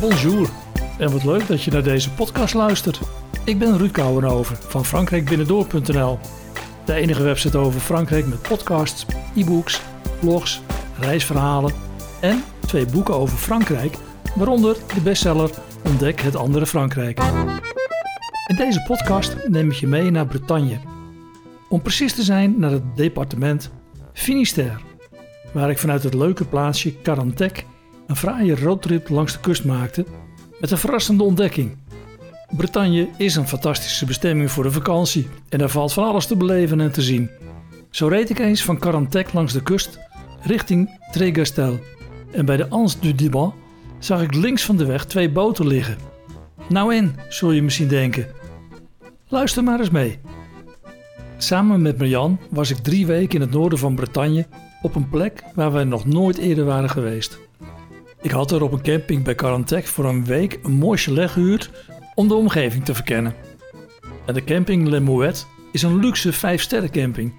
Bonjour en wat leuk dat je naar deze podcast luistert. Ik ben Ruud Kouwenhoven van frankrijkbinnendoor.nl. De enige website over Frankrijk met podcasts, e-books, blogs, reisverhalen en twee boeken over Frankrijk, waaronder de bestseller Ontdek het andere Frankrijk. In deze podcast neem ik je mee naar Bretagne. Om precies te zijn naar het departement Finistère, waar ik vanuit het leuke plaatsje Carantec een fraaie roadtrip langs de kust maakte met een verrassende ontdekking. Bretagne is een fantastische bestemming voor de vakantie en er valt van alles te beleven en te zien. Zo reed ik eens van Carantec langs de kust richting Trégastel en bij de Anse du Diban zag ik links van de weg twee boten liggen. Nou en, zul je misschien denken. Luister maar eens mee. Samen met Marjan was ik drie weken in het noorden van Bretagne op een plek waar wij nog nooit eerder waren geweest. Ik had er op een camping bij Carantec voor een week een mooi chalet gehuurd om de omgeving te verkennen. En de camping Le Mouette is een luxe 5-sterren camping.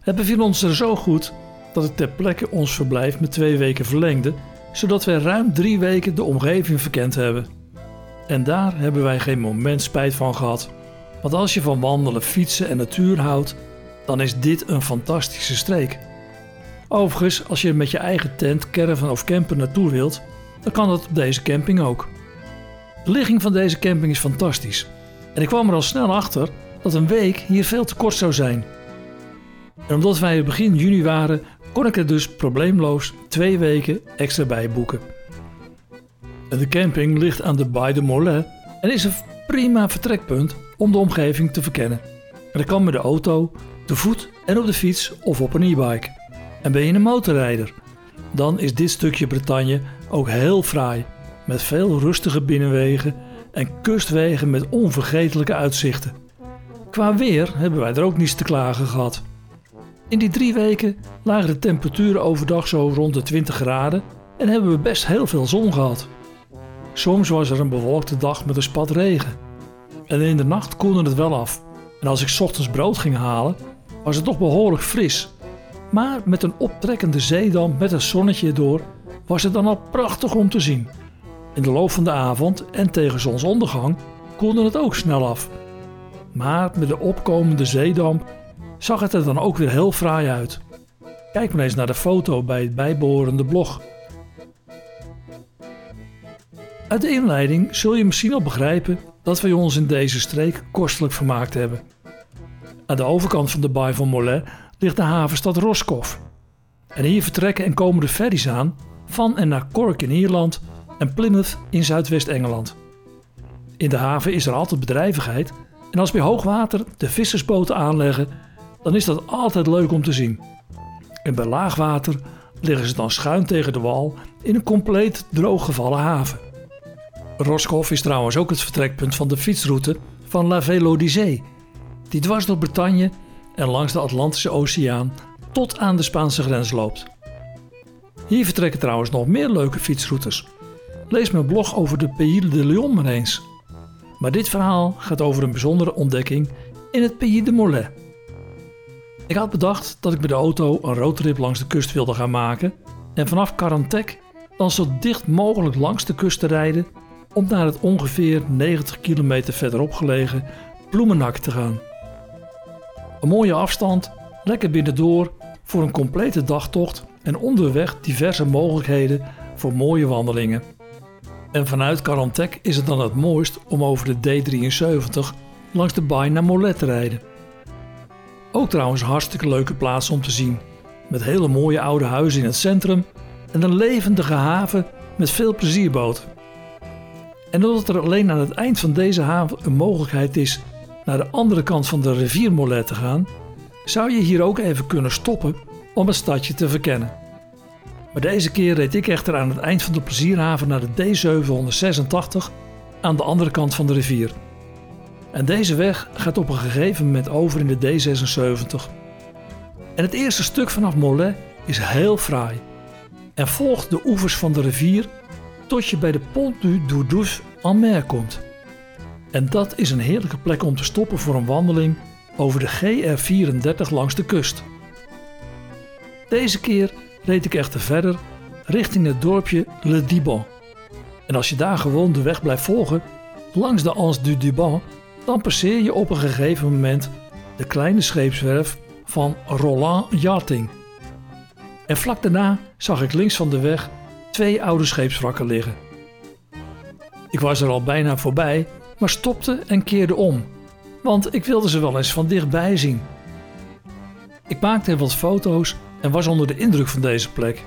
Het beviel ons er zo goed dat ik ter plekke ons verblijf met twee weken verlengde, zodat wij ruim drie weken de omgeving verkend hebben. En daar hebben wij geen moment spijt van gehad. Want als je van wandelen, fietsen en natuur houdt, dan is dit een fantastische streek. Overigens, als je met je eigen tent, caravan of camper naartoe wilt, dan kan dat op deze camping ook. De ligging van deze camping is fantastisch. En ik kwam er al snel achter dat een week hier veel te kort zou zijn. En omdat wij begin juni waren, kon ik er dus probleemloos twee weken extra bij boeken. En de camping ligt aan de Baie de Mollet en is een prima vertrekpunt om de omgeving te verkennen. En dat kan met de auto, te voet en op de fiets of op een e-bike. En ben je een motorrijder? Dan is dit stukje Bretagne ook heel fraai, met veel rustige binnenwegen en kustwegen met onvergetelijke uitzichten. Qua weer hebben wij er ook niets te klagen gehad. In die drie weken lagen de temperaturen overdag zo rond de 20 graden en hebben we best heel veel zon gehad. Soms was er een bewolkte dag met een spat regen. En in de nacht koelde het wel af. En als ik ochtends brood ging halen, was het toch behoorlijk fris. Maar met een optrekkende zeedam met een zonnetje erdoor was het dan al prachtig om te zien. In de loop van de avond en tegen zonsondergang koelde het ook snel af. Maar met de opkomende zeedamp zag het er dan ook weer heel fraai uit. Kijk maar eens naar de foto bij het bijbehorende blog. Uit de inleiding zul je misschien al begrijpen dat wij ons in deze streek kostelijk vermaakt hebben. Aan de overkant van de baai van Mollet ligt de havenstad Roscoff. En hier vertrekken en komen de ferries aan van en naar Cork in Ierland en Plymouth in Zuidwest-Engeland. In de haven is er altijd bedrijvigheid en als bij hoogwater de vissersboten aanleggen, dan is dat altijd leuk om te zien. En bij laagwater liggen ze dan schuin tegen de wal in een compleet drooggevallen haven. Roscoff is trouwens ook het vertrekpunt van de fietsroute van La Vélodisée, die dwars door Bretagne en langs de Atlantische Oceaan tot aan de Spaanse grens loopt. Hier vertrekken trouwens nog meer leuke fietsroutes. Lees mijn blog over de Pays de Lyon maar eens. Maar dit verhaal gaat over een bijzondere ontdekking in het Pays de Mollet. Ik had bedacht dat ik met de auto een roadtrip langs de kust wilde gaan maken en vanaf Carantec dan zo dicht mogelijk langs de kust te rijden om naar het ongeveer 90 kilometer verderop gelegen Bloemenak te gaan. Een mooie afstand, lekker binnendoor voor een complete dagtocht en onderweg diverse mogelijkheden voor mooie wandelingen. En vanuit Carantec is het dan het mooist om over de D73 langs de baai naar Mollet te rijden. Ook trouwens een hartstikke leuke plaats om te zien, met hele mooie oude huizen in het centrum en een levendige haven met veel plezierboten. En omdat er alleen aan het eind van deze haven een mogelijkheid is naar de andere kant van de rivier Mollet te gaan, zou je hier ook even kunnen stoppen om het stadje te verkennen. Maar deze keer reed ik echter aan het eind van de plezierhaven naar de D786 aan de andere kant van de rivier. En deze weg gaat op een gegeven moment over in de D76. En het eerste stuk vanaf Mollet is heel fraai en volgt de oevers van de rivier tot je bij de Pont du Dourdouche en Mer komt. En dat is een heerlijke plek om te stoppen voor een wandeling over de GR34 langs de kust. Deze keer reed ik echter verder richting het dorpje Le Diban. En als je daar gewoon de weg blijft volgen, langs de Anse du Duban, dan passeer je op een gegeven moment de kleine scheepswerf van Roland Yachting. En vlak daarna zag ik links van de weg twee oude scheepswrakken liggen. Ik was er al bijna voorbij, maar stopte en keerde om, want ik wilde ze wel eens van dichtbij zien. Ik maakte wat foto's en was onder de indruk van deze plek.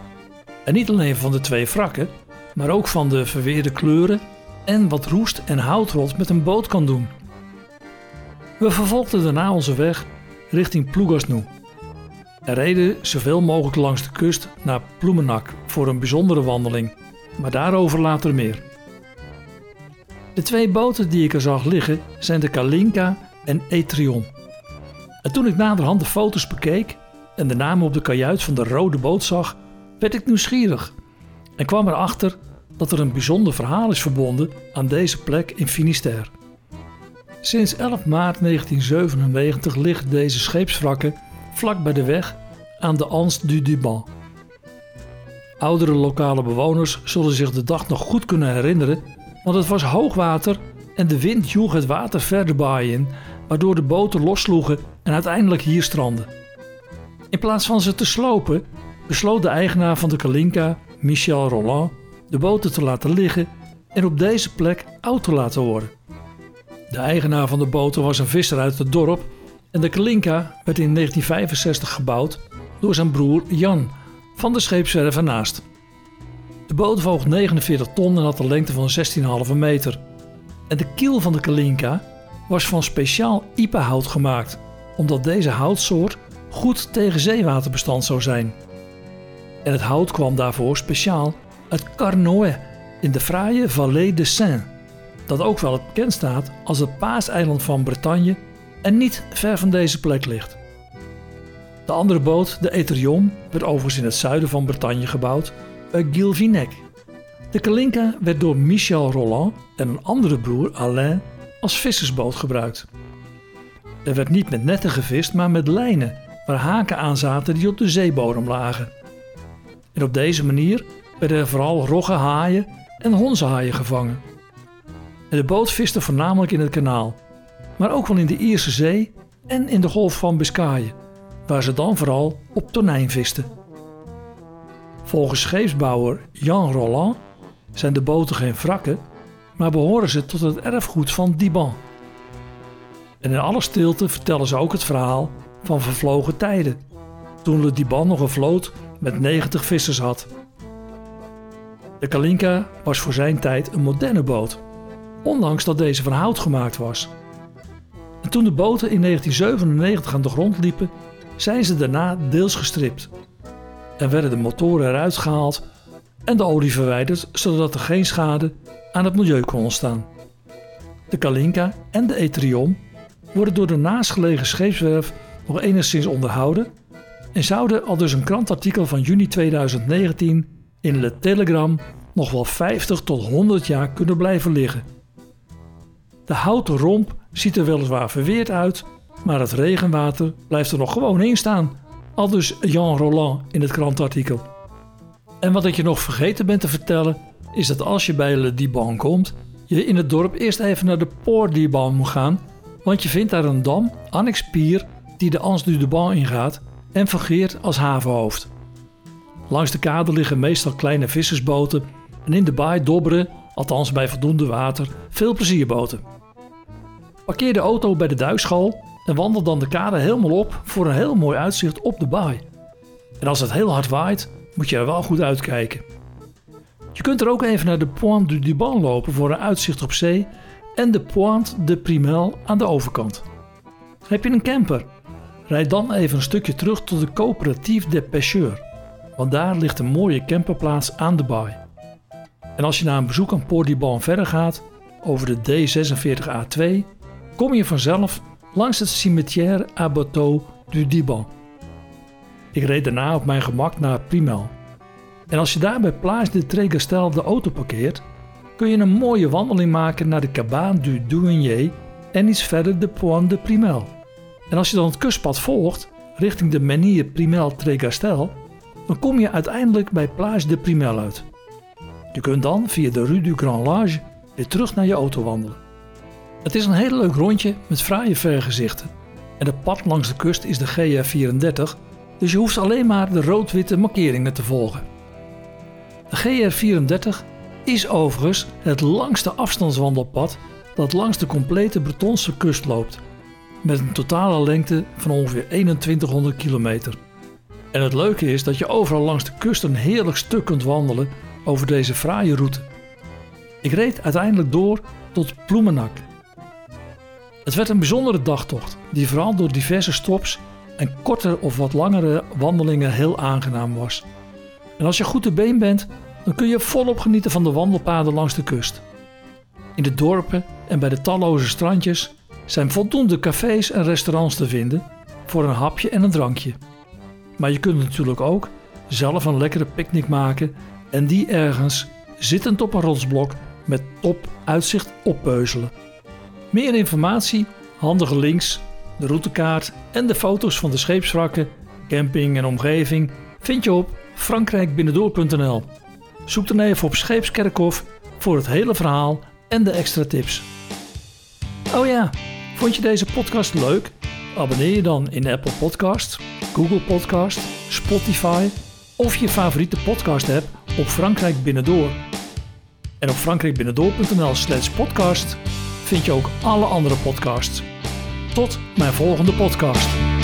En niet alleen van de twee wrakken, maar ook van de verweerde kleuren en wat roest en houtrot met een boot kan doen. We vervolgden daarna onze weg richting Plougasnou en reden zoveel mogelijk langs de kust naar Ploemenak voor een bijzondere wandeling, maar daarover later meer. De twee boten die ik er zag liggen zijn de Kalinka en Etrion. En toen ik naderhand de foto's bekeek en de namen op de kajuit van de rode boot zag, werd ik nieuwsgierig en kwam erachter dat er een bijzonder verhaal is verbonden aan deze plek in Finistère. Sinds 11 maart 1997 liggen deze scheepswrakken vlak bij de weg aan de Anse du Duban. Oudere lokale bewoners zullen zich de dag nog goed kunnen herinneren, want het was hoogwater en de wind joeg het water verder baai in, waardoor de boten lossloegen en uiteindelijk hier stranden. In plaats van ze te slopen, besloot de eigenaar van de Kalinka, Michel Roland, de boten te laten liggen en op deze plek oud te laten worden. De eigenaar van de boten was een visser uit het dorp en de Kalinka werd in 1965 gebouwd door zijn broer Jan van de scheepswerf ernaast. De boot woog 49 ton en had een lengte van 16,5 meter. En de kiel van de Kalinka was van speciaal iepenhout gemaakt, omdat deze houtsoort goed tegen zeewaterbestand zou zijn. En het hout kwam daarvoor speciaal uit Carnoët in de fraaie Vallée de Seine, dat ook wel bekend staat als het paaseiland van Bretagne en niet ver van deze plek ligt. De andere boot, de Eterion, werd overigens in het zuiden van Bretagne gebouwd bij Gilvinec. De Kalinka werd door Michel Roland en een andere broer Alain als vissersboot gebruikt. Er werd niet met netten gevist, maar met lijnen waar haken aan zaten die op de zeebodem lagen. En op deze manier werden er vooral rogge haaien en honzenhaaien gevangen. En de boot viste voornamelijk in het kanaal, maar ook wel in de Ierse Zee en in de Golf van Biscayen, waar ze dan vooral op tonijn visten. Volgens scheepsbouwer Jan Roland zijn de boten geen wrakken, maar behoren ze tot het erfgoed van Diban. En in alle stilte vertellen ze ook het verhaal van vervlogen tijden, toen Le Diban nog een vloot met 90 vissers had. De Kalinka was voor zijn tijd een moderne boot, ondanks dat deze van hout gemaakt was. En toen de boten in 1997 aan de grond liepen, zijn ze daarna deels gestript. En werden de motoren eruit gehaald en de olie verwijderd, zodat er geen schade aan het milieu kon ontstaan. De Kalinka en de Etrion worden door de naastgelegen scheepswerf nog enigszins onderhouden en zouden al dus een krantartikel van juni 2019 in Le Telegram nog wel 50 tot 100 jaar kunnen blijven liggen. De houten romp ziet er weliswaar verweerd uit, maar het regenwater blijft er nog gewoon in staan, al dus Jean Roland in het krantartikel. En wat ik je nog vergeten ben te vertellen, is dat als je bij Le Diban komt, je in het dorp eerst even naar de Port Diban moet gaan, want je vindt daar een dam, annex pier, die de Anse du Diban ingaat en fungeert als havenhoofd. Langs de kade liggen meestal kleine vissersboten en in de baai dobberen, althans bij voldoende water, veel plezierboten. Parkeer de auto bij de duikschool en wandel dan de kade helemaal op voor een heel mooi uitzicht op de baai. En als het heel hard waait, moet je er wel goed uitkijken. Je kunt er ook even naar de Pointe du Diban lopen voor een uitzicht op zee en de Pointe de Primel aan de overkant. Heb je een camper? Rijd dan even een stukje terug tot de Coöperatief des Pêcheurs, want daar ligt een mooie camperplaats aan de baai. En als je na een bezoek aan Port Diban verder gaat, over de D46A2, kom je vanzelf langs het cimetière à du Diban. Ik reed daarna op mijn gemak naar Primel. En als je daar bij Plage de Trégastel de auto parkeert, kun je een mooie wandeling maken naar de Cabane du Douanier en iets verder de Pointe de Primel. En als je dan het kustpad volgt richting de Menhir Primel Trégastel, dan kom je uiteindelijk bij Plage de Primel uit. Je kunt dan via de Rue du Grand Lage weer terug naar je auto wandelen. Het is een heel leuk rondje met fraaie vergezichten. En de pad langs de kust is de GR34, dus je hoeft alleen maar de rood-witte markeringen te volgen. De GR34 is overigens het langste afstandswandelpad dat langs de complete Bretonse kust loopt, met een totale lengte van ongeveer 2100 kilometer. En het leuke is dat je overal langs de kust een heerlijk stuk kunt wandelen over deze fraaie route. Ik reed uiteindelijk door tot Ploemenak. Het werd een bijzondere dagtocht, die vooral door diverse stops en kortere of wat langere wandelingen heel aangenaam was. En als je goed te been bent, dan kun je volop genieten van de wandelpaden langs de kust. In de dorpen en bij de talloze strandjes zijn voldoende cafés en restaurants te vinden voor een hapje en een drankje. Maar je kunt natuurlijk ook zelf een lekkere picknick maken en die ergens zittend op een rotsblok met top uitzicht oppeuzelen. Meer informatie, handige links, de routekaart en de foto's van de scheepswrakken, camping en omgeving vind je op frankrijkbinnendoor.nl. Zoek dan even op Scheepskerkhof voor het hele verhaal en de extra tips. Oh ja, vond je deze podcast leuk? Abonneer je dan in Apple Podcast, Google Podcast, Spotify of je favoriete podcast app op Frankrijk Binnendoor. En op frankrijkbinnendoor.nl slash podcast vind je ook alle andere podcasts. Tot mijn volgende podcast.